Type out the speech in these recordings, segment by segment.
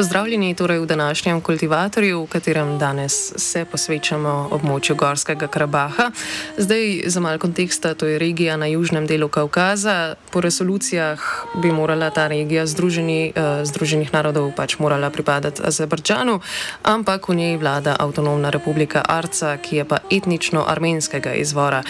Pozdravljeni torej v današnjem kultivatorju, v katerem danes se posvečamo območju Gorskega Karabaha. Zdaj, za malo konteksta, to je regija na južnem delu Kaukaza. Po resolucijah bi morala ta regija Združeni, uh, Združenih narodov pač morala pripadati Azerbajdžanu, ampak v njej vlada avtonomna republika Arca, ki je pa etnično armenskega izvora.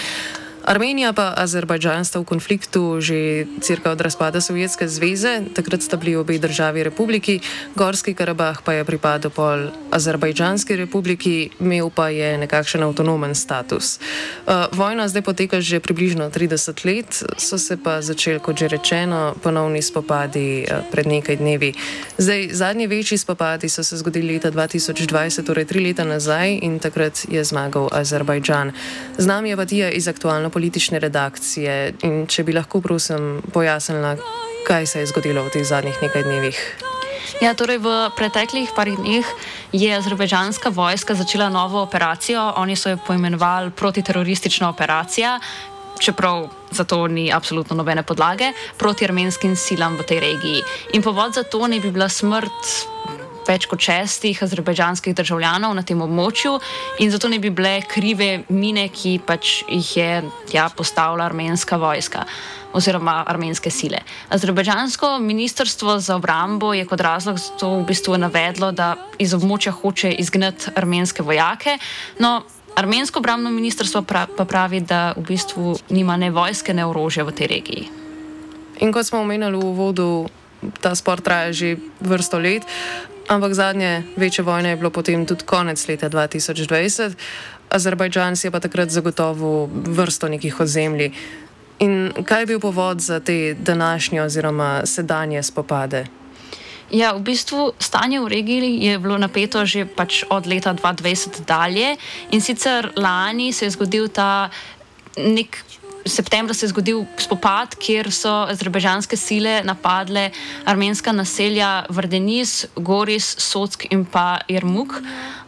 Armenija pa Azerbajdžan sta v konfliktu že cirka od razpada Sovjetske zveze, takrat sta bili obe državi republiki, Gorski Karabah pa je pripadal pol Azerbajdžanski republiki, imel pa je nekakšen avtonomen status. Uh, vojna zdaj poteka že približno 30 let, so se pa začeli, kot že rečeno, ponovni spopadi uh, pred nekaj dnevi. Zdaj, zadnji večji spopadi so se zgodili leta 2020, torej tri leta nazaj in takrat je zmagal Azerbajdžan. Z nami je pa Tija iz aktualno politične redakcije in če bi lahko, prosim, pojasnila, kaj se je zgodilo v teh zadnjih nekaj dnevih. Ja, torej v preteklih parih dneh je azerbajdžanska vojska začela novo operacijo. Oni so jo poimenovali protiteroristična operacija, čeprav za to ni absolutno nobene podlage, proti armenskim silam v tej regiji. In povod za to ne bi bila smrt več kot šestih azerbajdžanskih državljanov na tem območju in zato ne bi bile krive mine, ki pač jih je ja, postavila armenska vojska oziroma armenske sile. Azerbajdžansko ministrstvo za obrambo je kot razlog za to v bistvu navedlo, da iz območja hoče izgnati armenske vojake. No, Armensko obrambno ministrstvo pra, pa pravi, da v bistvu nima ne vojske, ne orožja v tej regiji. In kot smo omenjali v uvodu, ta spor traja že vrsto let. Ampak zadnje večje vojne je bilo potem tudi konec leta 2020. Azerbajdžan si je pa takrat zagotovil vrsto nekih ozemlji. In kaj je bil povod za te današnje oziroma sedanje spopade? Ja, v bistvu stanje v regiji je bilo napeto že pač od leta 2020 dalje. In sicer lani se je zgodil ta nek septembra se je zgodil spopad, kjer so azerbajdžanske sile napadle armenska naselja Vrdenis, Goris, Sotsk in pa Irmuk.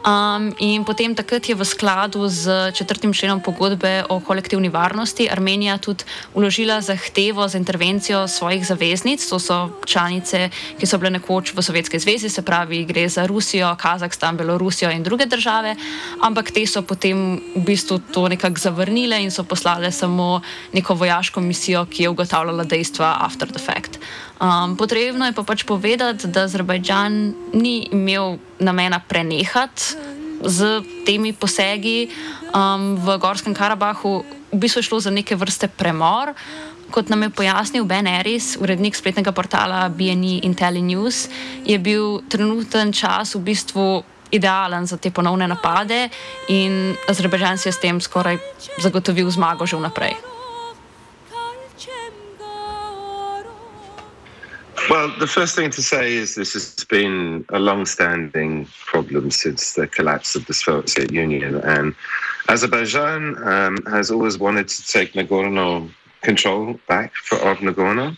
Um, in potem takrat je v skladu z četrtim členom pogodbe o kolektivni varnosti Armenija tudi uložila zahtevo za intervencijo svojih zaveznic, to so članice, ki so bile nekoč v Sovjetski zvezi, se pravi, gre za Rusijo, Kazahstan, Belorusijo in druge države, ampak te so potem v bistvu to nekako zavrnile in so poslale samo neko vojaško misijo, ki je ugotavljala dejstva after the fact. Um, potrebno je pa pač povedati, da Azerbajdžan ni imel namena prenehati z temi posegi um, v Gorskem Karabahu, v bistvu šlo za neke vrste premor. Kot nam je pojasnil Ben Eris, urednik spletnega portala BNE IntelliNews, je bil trenuten čas v bistvu idealen za te ponovne napade in Azerbajdžan si je s tem skoraj zagotovil zmago že vnaprej. Well, the first thing to say is this has been a long-standing problem since the collapse of the Soviet Union, and Azerbaijan um, has always wanted to take Nagorno control back for, of Nagorno.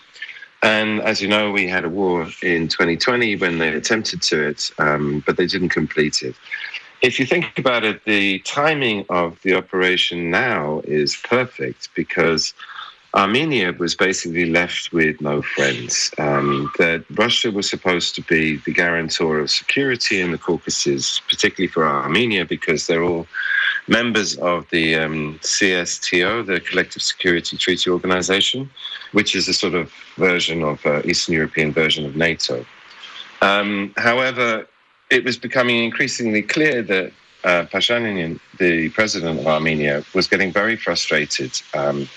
And as you know, we had a war in 2020 when they attempted to it, um, but they didn't complete it. If you think about it, the timing of the operation now is perfect because Armenia was basically left with no friends. Um, that Russia was supposed to be the guarantor of security in the Caucasus, particularly for Armenia, because they're all members of the um, CSTO, the Collective Security Treaty Organization, which is a sort of version of uh, Eastern European version of NATO. Um, however, it was becoming increasingly clear that uh, Pashinyan, the president of Armenia, was getting very frustrated um,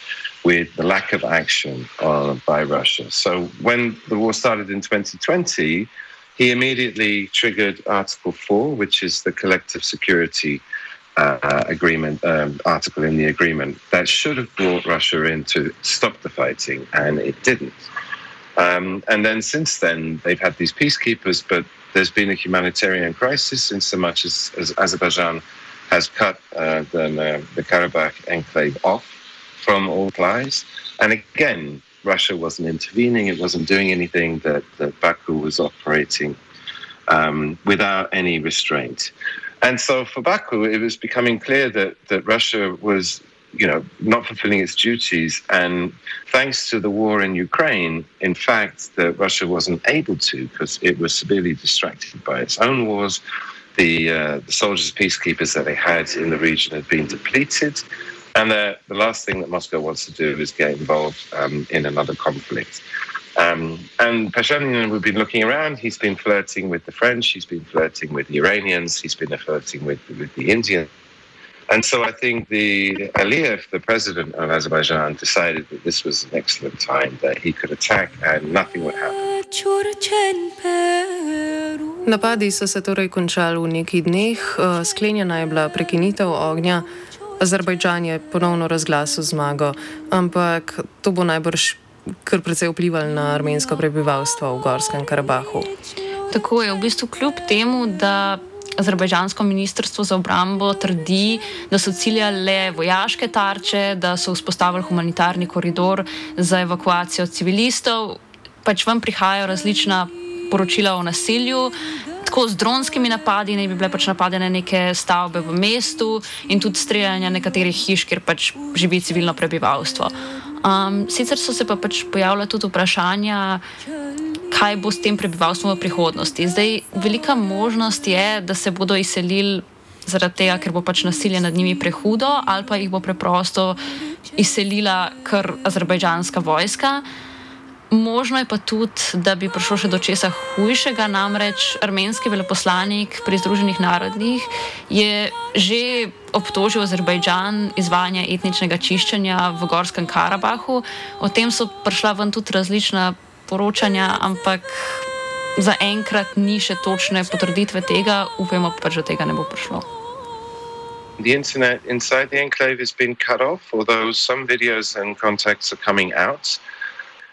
with the lack of action uh, by Russia. So when the war started in 2020, he immediately triggered Article 4, which is the collective security uh, agreement um, article in the agreement that should have brought Russia in to stop the fighting, and it didn't. Um, and then since then, they've had these peacekeepers, but there's been a humanitarian crisis in so much as, as Azerbaijan has cut uh, the, uh, the Karabakh enclave off from all ties. And again, Russia wasn't intervening, it wasn't doing anything that, that Baku was operating um, without any restraint. And so for Baku, it was becoming clear that, that Russia was you know, not fulfilling its duties. And thanks to the war in Ukraine, in fact, that Russia wasn't able to because it was severely distracted by its own wars. The, uh, the soldiers, peacekeepers that they had in the region had been depleted. And the, the last thing that Moscow wants to do is get involved um, in another conflict. Um, and Pashinyan, we've been looking around. He's been flirting with the French. He's been flirting with the Iranians. He's been flirting with, with the Indians. And so I think the Aliyev, the president of Azerbaijan, decided that this was an excellent time that he could attack and nothing would happen. Napadi so se torej končali v nekaj dneh, eh, sklenjena je bila prekinitev ognja. Azerbajdžan je ponovno razglasil zmago, ampak to bo najbrž kar precej vplivalo na armensko prebivalstvo v Gorskem Karabahu. Tako je v bistvu kljub temu, da Azerbajdžansko ministrstvo za obrambo trdi, da so ciljali le vojaške tarče, da so vzpostavili humanitarni koridor za evakuacijo civilistov. Pač vam prihajajo različna poročila o nasilju. Tako z dronskimi napadi naj bi bile pač napadene neke stavbe v mestu in tudi streljanje nekaterih hiš, kjer pač živi civilno prebivalstvo. Um, sicer so se pa pač pojavljala tudi vprašanja, kaj bo s tem prebivalstvom v prihodnosti. Zdaj, velika možnost je, da se bodo izselili zaradi tega, ker bo pač nasilje nad njimi prehudo, ali pa jih bo preprosto izselila kar azerbajdžanska vojska. Možno je pa tudi, da bi prišlo še do česa hujšega, namreč armenski veleposlanik pri Združenih narodih je že obtožil Azerbajdžan izvajanja etničnega čiščenja v Gorskem Karabahu. O tem so prišla ven tudi različna poročanja, ampak zaenkrat ni še točne potrditve tega, upajmo pa, da tega ne bo prišlo. The internet inside the enclave has been cut off, although some videos and contacts are coming out.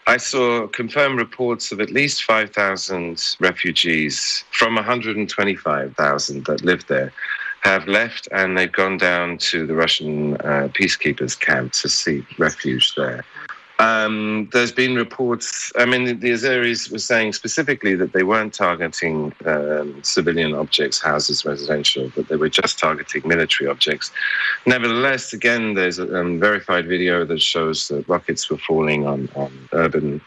I saw confirmed reports of at least 5,000 refugees from 125,000 that lived there have left and they've gone down to the Russian uh, peacekeepers' camp to seek refuge there. Um, there's been reports. I mean, the Azeris were saying specifically that they weren't targeting um, civilian objects, houses, residential, but they were just targeting military objects. Nevertheless, again, there's a um, verified video that shows that rockets were falling on, on urban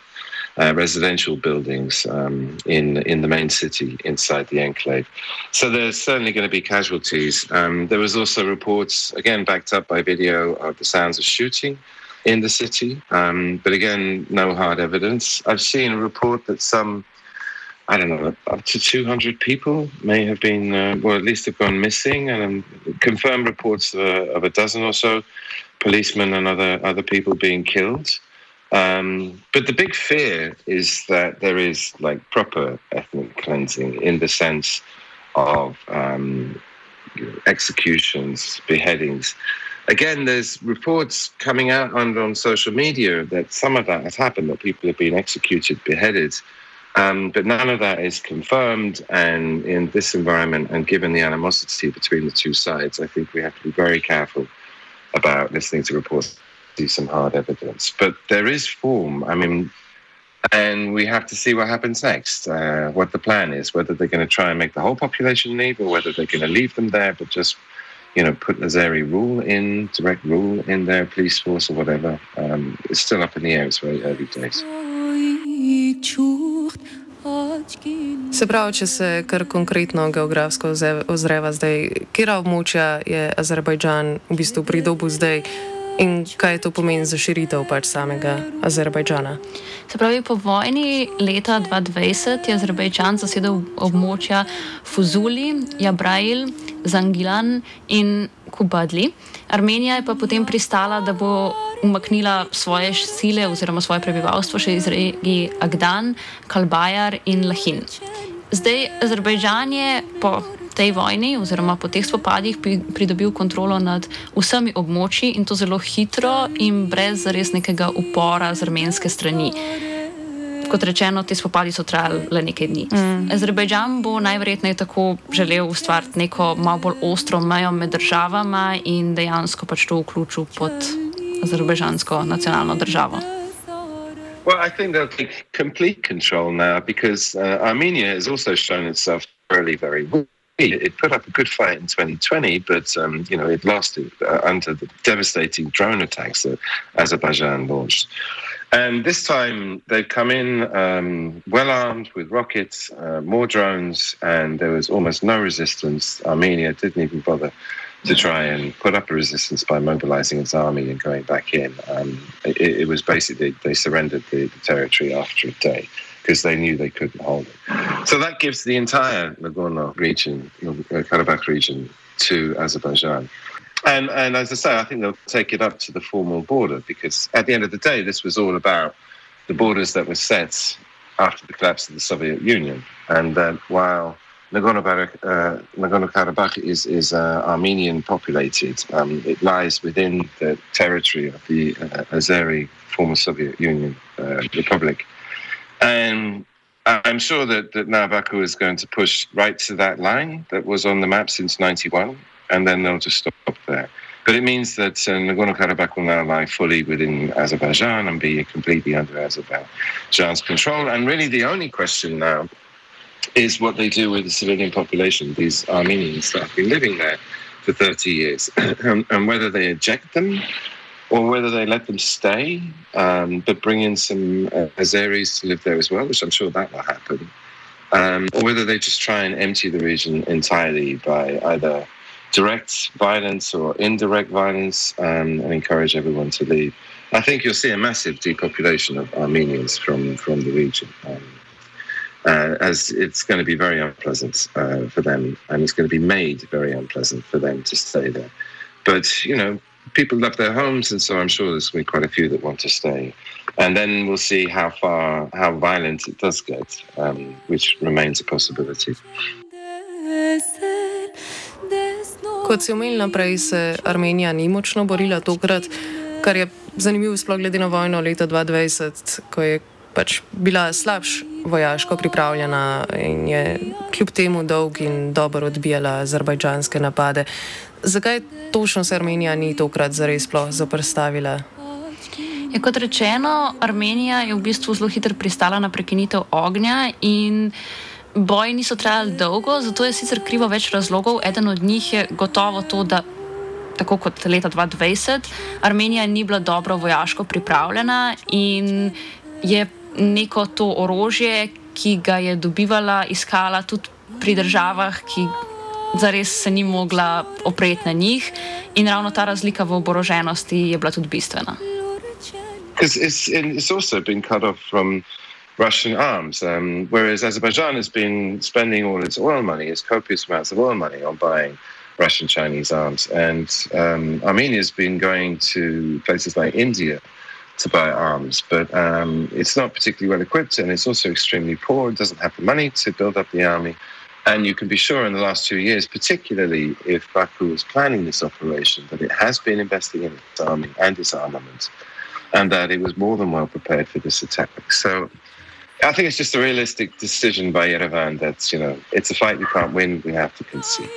uh, residential buildings um, in in the main city inside the enclave. So there's certainly going to be casualties. Um, there was also reports, again backed up by video, of the sounds of shooting in the city. Um, but again, no hard evidence. I've seen a report that some, I don't know, up to 200 people may have been, uh, well, at least have gone missing, and um, confirmed reports of a, of a, dozen or so policemen and other other people being killed. Um, but the big fear is that there is like proper ethnic cleansing in the sense of um, executions, beheadings again, there's reports coming out on, on social media that some of that has happened, that people have been executed, beheaded. Um, but none of that is confirmed. And in this environment, and given the animosity between the two sides, I think we have to be very careful about listening to reports, see some hard evidence. But there is form. I mean, and we have to see what happens next, uh, what the plan is, whether they're going to try and make the whole population leave or whether they're going to leave them there, but just you know, put Nazari rule in, direct rule in their police force or whatever. Um, it's still up in the air. It's very early days. Se pravi, če se kar konkretno geografsko ozreva zdaj, kera območja je Azerbajdžan v bistvu pridobil zdaj, In kaj to pomeni za širitev pač samega Azerbajdžana? Se pravi, po vojni leta 2020 je Azerbajdžan zasedel območja Fuzuli, Jabrail, Zangilan in Kubadli. Armenija je pa potem pristala, da bo umaknila svoje sile oziroma svoje prebivalstvo še iz regij Agdan, Kalbajar in Lahin. Zdaj Azerbajdžan je po tej vojni oziroma po teh spopadih pridobil kontrolo nad vsemi območji in to zelo hitro in brez res nekega upora z armenske strani. Kot rečeno, ti spopadi so trajali le nekaj dni. Mm. Azerbajdžan bo najverjetneje tako želel ustvariti neko malo bolj ostro mejo med državama in dejansko pač to vključil pod azerbajdžansko nacionalno državo. Well, I think they'll take complete control now because uh, Armenia has also shown itself really very weak. It put up a good fight in 2020, but um, you know it lasted uh, under the devastating drone attacks that Azerbaijan launched. And this time they've come in um, well armed with rockets, uh, more drones, and there was almost no resistance. Armenia didn't even bother to try and put up a resistance by mobilizing its army and going back in. Um, it, it, was basically they surrendered the, the territory after a day because they knew they couldn't hold it. So that gives the entire Nagorno region, Karabakh region, to Azerbaijan. And, and as I say, I think they'll take it up to the formal border because at the end of the day, this was all about the borders that were set after the collapse of the Soviet Union. And while uh, is, is uh, Armenian populated, um, it lies within the territory of the uh, Azeri former Soviet Union uh, Republic. And I'm sure that, that now Baku is going to push right to that line that was on the map since 91, and then they'll just stop there. But it means that uh, Nagorno Karabakh will now lie fully within Azerbaijan and be completely under Azerbaijan's control. And really, the only question now is what they do with the civilian population, these Armenians that have been living there for 30 years, and, and whether they eject them or whether they let them stay, um, but bring in some uh, Azeris to live there as well, which I'm sure that will happen, um, or whether they just try and empty the region entirely by either direct violence or indirect violence um, and encourage everyone to leave. I think you'll see a massive depopulation of Armenians from, from the region. Um, uh, as it's going to be very unpleasant uh, for them, and it's going to be made very unpleasant for them to stay there. But you know, people love their homes, and so I'm sure there's going to be quite a few that want to stay. And then we'll see how far, how violent it does get, um, which remains a possibility. Kot si omenil naprej, se Armenija ni močno borila tokrat, kar je zanimivo, sploh glede na vojno leta 2020, ko je pač bila slabš vojaško pripravljena in je kljub temu dolg in dobro odbijala azerbajdžanske napade. Zakaj točno se Armenija ni tokrat zares sploh zoprstavila? Ja, kot rečeno, Armenija je v bistvu zelo hitro pristala na prekinitev ognja in boji niso trajali dolgo, zato je sicer krivo več razlogov. Eden od njih je gotovo to, da tako kot leta 2020 Armenija ni bila dobro vojaško pripravljena in je neko to orožje, ki ga je dobivala, iskala tudi pri državah, ki zares se ni mogla opreti na njih, in ravno ta razlika v oboroženosti je bila tudi bistvena. It's, it's also been cut off from Russian arms, um, whereas Azerbaijan has been spending all its oil money, its copious amounts of oil money, on buying Russian Chinese arms. And um, Armenia has been going to places like India to buy arms, but um, it's not particularly well equipped and it's also extremely poor. It doesn't have the money to build up the army. And you can be sure in the last two years, particularly if Baku was planning this operation, that it has been investing in its army and its armament, and that it was more than well prepared for this attack. So I think it's just a realistic decision by Yerevan that, you know, it's a fight we can't win, we have to concede.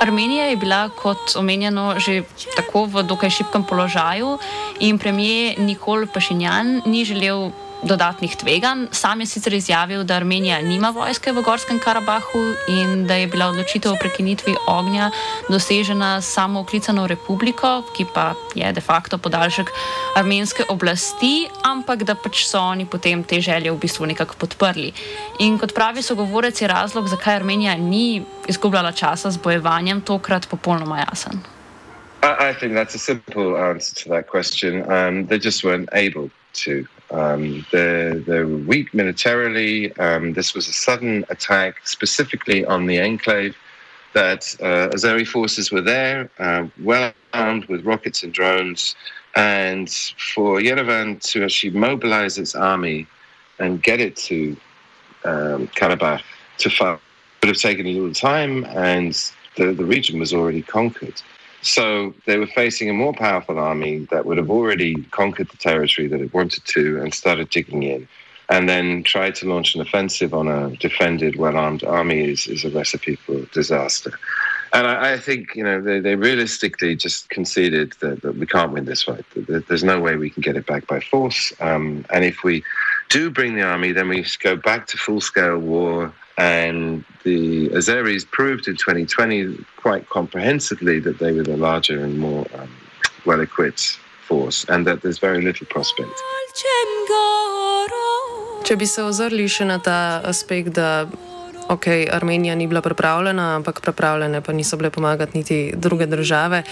Armenija je bila, kot omenjeno, že tako v dokaj šipkem položaju in premijer Nikol Pašinjan ni želel dodatnih tveganj. Sam je sicer izjavil, da Armenija nima vojske v Gorskem Karabahu in da je bila odločitev o prekinitvi ognja dosežena samo oklicano republiko, ki pa je de facto podaljšek armenske oblasti, ampak da pač so oni potem te želje v bistvu nekako podprli. In kot pravi sogovorec, je razlog, zakaj Armenija ni izgubljala časa z bojevanjem, tokrat popolnoma jasen. I, I think that's a simple answer to that question. Um, they just weren't able to. Um, they're, they're weak militarily. Um, this was a sudden attack specifically on the enclave. That uh, Azeri forces were there, uh, well armed with rockets and drones. And for Yerevan to actually mobilize its army and get it to um, Karabakh to fight would have taken a little time, and the, the region was already conquered. So they were facing a more powerful army that would have already conquered the territory that it wanted to and started digging in. And then tried to launch an offensive on a defended, well armed army is, is a recipe for disaster. And I, I think, you know, they, they realistically just conceded that, that, we can't win this fight. There's no way we can get it back by force. Um, and if we do bring the army, then we go back to full scale war and the Azeris proved in 2020 quite comprehensively that they were the larger and more um, well equipped force, and that there's very little prospect. Če bi se ozrli še na ta aspekt, da okay, Armenija ni bila pripravljena, ampak pripravljene pa niso bile pomagati niti druge države,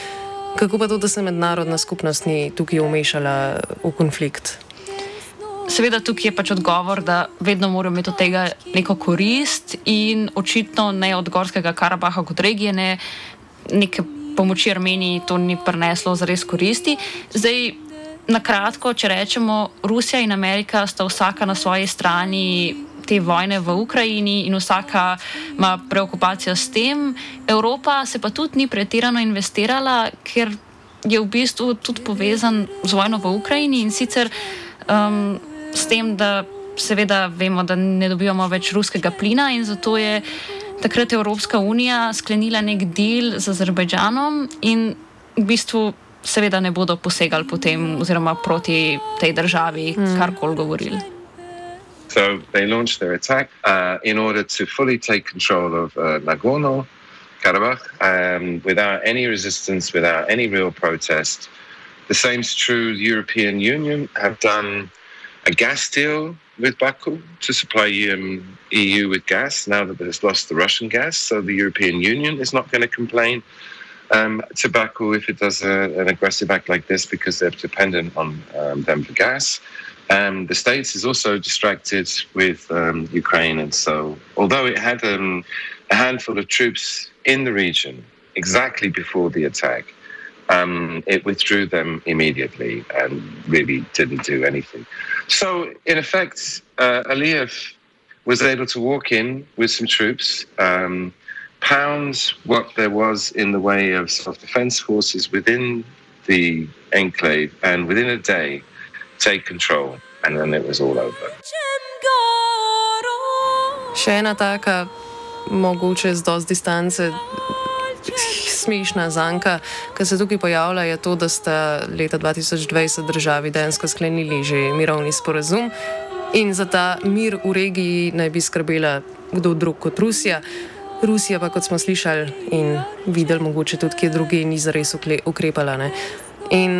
kako pa to, da se mednarodna skupnost ni tukaj umešala v konflikt? Seveda tukaj je pač odgovor, da vedno moramo imeti od tega neko korist in očitno ne od Gorskega Karabaha kot regije, ne neke pomoči Armeniji to ni prineslo za res koristi. Zdaj, na kratko, če rečemo, Rusija in Amerika sta vsaka na svoji strani te vojne v Ukrajini in vsaka ima preokupacijo s tem. Evropa se pa tudi ni pretirano investirala, ker je v bistvu tudi povezan z vojno v Ukrajini in sicer. Um, s tem, da seveda vemo, da ne dobivamo več ruskega plina in zato je takrat Evropska unija sklenila nek del z Azerbajdžanom in v bistvu seveda ne bodo posegali potem oziroma proti tej državi, mm. karkoli govorili. So they launched their attack uh, in order to fully take control of uh, Nagorno Karabakh um, without any resistance, without any real protest. The same is true. The European Union have done a gas deal with Baku to supply um, EU with gas now that it's lost the Russian gas. So the European Union is not going to complain um, to Baku if it does a, an aggressive act like this because they're dependent on um, them for gas. Um, the States is also distracted with um, Ukraine. And so, although it had um, a handful of troops in the region exactly before the attack, um, it withdrew them immediately and really didn't do anything. So, in effect, uh, Aliyev was able to walk in with some troops, um, pound what there was in the way of self defense forces within the enclave, and within a day, take control. And then it was all over. Še ena taka, mogoče z dosti distance, smešna zanka, ki se tukaj pojavlja, je to, da sta leta 2020 državi dejansko sklenili že mirovni sporazum in za ta mir v regiji naj bi skrbela kdo drug kot Rusija. Rusija pa, kot smo slišali in videli, mogoče tudi kje druge, ni zares ukrepala. Ne? In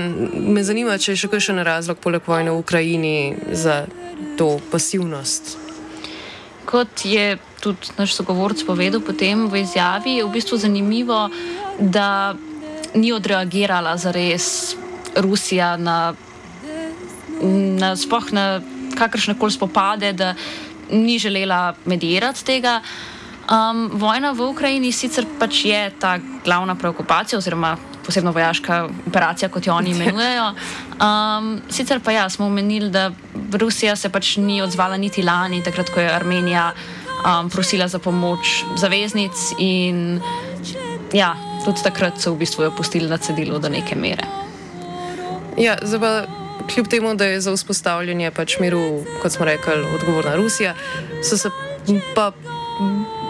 me zanima, če je še kakšen razlog poleg vojne v Ukrajini za to pasivnost. Kot je tudi naš sogovorc povedal potem v izjavi, je v bistvu zanimivo, da ni odreagirala za res Rusija na, na, na kakršne koli spopade, da ni želela medirati tega. Um, vojna v Ukrajini sicer pač je ta glavna preokupacija, oziroma posebno vojaška operacija, kot jo oni imenujejo. Um, sicer pa ja, smo omenili, da Rusija se pač ni odzvala niti lani, takrat, ko je Armenija um, prosila za pomoč zaveznic in ja, tudi takrat so v bistvu jo pustili na cedilu do neke mere. Ja, zdaj, kljub temu, da je za vzpostavljanje pač miru, kot smo rekli, odgovorna Rusija, so se pa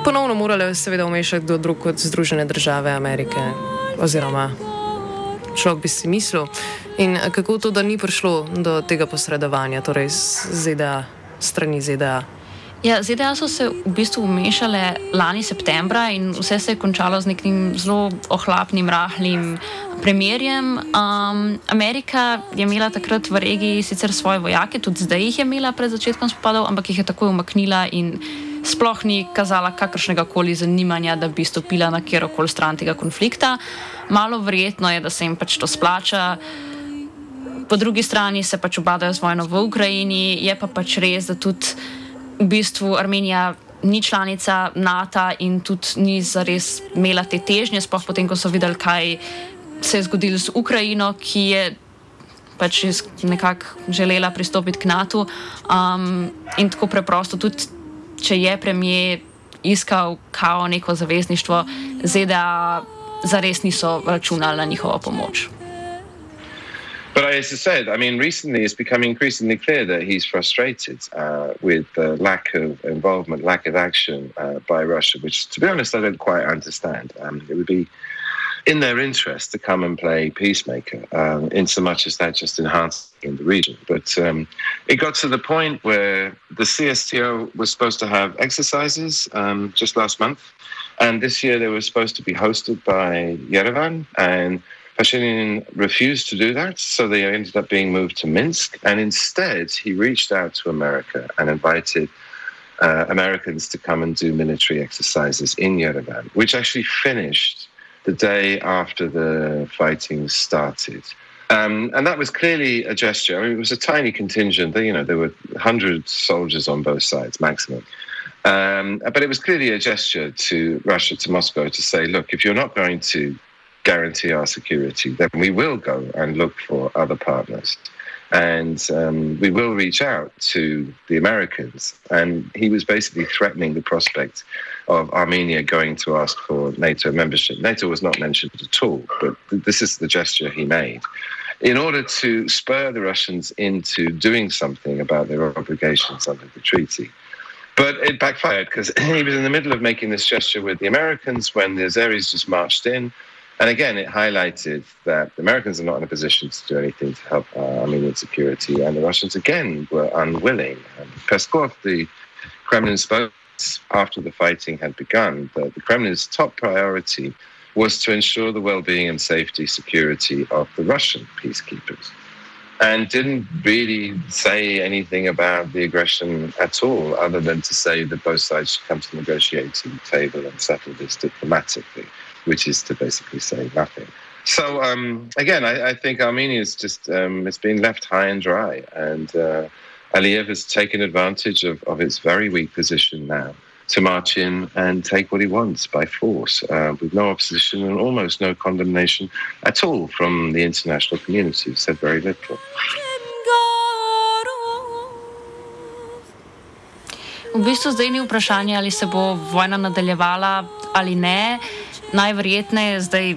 ponovno morale seveda umešati kdo drug kot Združene države Amerike. Oziroma, človek bi si mislil. In kako to, da ni prišlo do tega posredovanja, torej z ZDA, strani ZDA? Ja, ZDA so se v bistvu umešale lani septembra in vse se je končalo z nekim zelo ohlapnim, rahlim premirjem. Um, Amerika je imela takrat v regiji sicer svoje vojake, tudi zdaj jih je imela pred začetkom spopadov, ampak jih je takoj umaknila in sploh ni kazala kakršnega koli zanimanja, da bi stopila na kjerkoli stran tega konflikta. Malo verjetno je, da se jim pač to splača. Po drugi strani se pač obadajo z vojno v Ukrajini, je pa pač res, da tudi v bistvu Armenija ni članica NATO in tudi ni zares imela te težnje, sploh potem, ko so videli, kaj se je zgodilo z Ukrajino, ki je pač nekako želela pristopiti k NATO. Um, in tako preprosto, tudi če je premijer iskal kao neko zavezništvo, ZDA zares niso računali na njihovo pomoč. But as I said, I mean, recently it's become increasingly clear that he's frustrated uh, with the lack of involvement, lack of action uh, by Russia, which, to be honest, I don't quite understand. Um, it would be in their interest to come and play peacemaker, um, in so much as that just enhanced in the region. But um, it got to the point where the CSTO was supposed to have exercises um, just last month, and this year they were supposed to be hosted by Yerevan, and Pashinyan refused to do that, so they ended up being moved to Minsk, and instead he reached out to America and invited. Uh, Americans to come and do military exercises in Yerevan, which actually finished the day after the fighting started. Um, and that was clearly a gesture. I mean, it was a tiny contingent. You know, there were 100 soldiers on both sides, maximum. Um, but it was clearly a gesture to Russia, to Moscow, to say, look, if you're not going to guarantee our security, then we will go and look for other partners. And um, we will reach out to the Americans. And he was basically threatening the prospect of Armenia going to ask for NATO membership. NATO was not mentioned at all, but this is the gesture he made. In order to spur the Russians into doing something about their obligations under the treaty. But it backfired because he was in the middle of making this gesture with the Americans when the Azeris just marched in. And again, it highlighted that the Americans are not in a position to do anything to help uh, Armenian security, and the Russians again were unwilling. And Peskov, the Kremlin spokesman, after the fighting had begun, the, the Kremlin's top priority was to ensure the well-being and safety security of the Russian peacekeepers. And didn't really say anything about the aggression at all, other than to say that both sides should come to the negotiating table and settle this diplomatically, which is to basically say nothing. So um, again, I, I, think Armenia is just um, it's been left high and dry, and uh, Aliyev has taken advantage of, of its very weak position now to march in and take what he wants by force, uh, with no opposition and almost no condemnation at all from the international community. Said very little. V bistvu zdaj ni vprašanje, ali se bo vojna nadaljevala ali ne. Najverjetneje zdaj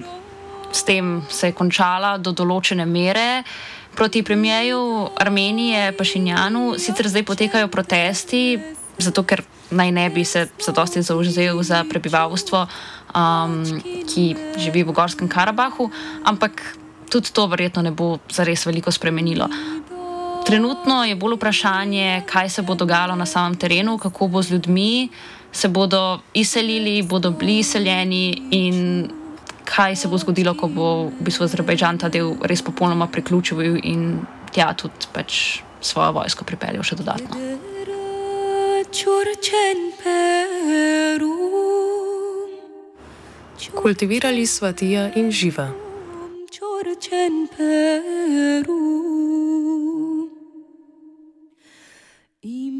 s tem se je končala do določene mere. Proti premijeju Armenije, Pašinjanu, sicer zdaj potekajo protesti, zato ker naj ne bi se zadosti zauzel za prebivalstvo, um, ki živi v Gorskem Karabahu, ampak tudi to verjetno ne bo zares veliko spremenilo. Trenutno je bolj vprašanje, kaj se bo dogajalo na samem terenu, kako bo z ljudmi, se bodo izselili, bodo bili izseljeni in kaj se bo zgodilo, ko bo v bistvu Azerbajdžan ta del res popolnoma priključil in tja tudi pač svojo vojsko pripeljal še dodatno. Kultivirali sva tija in živa. Peru.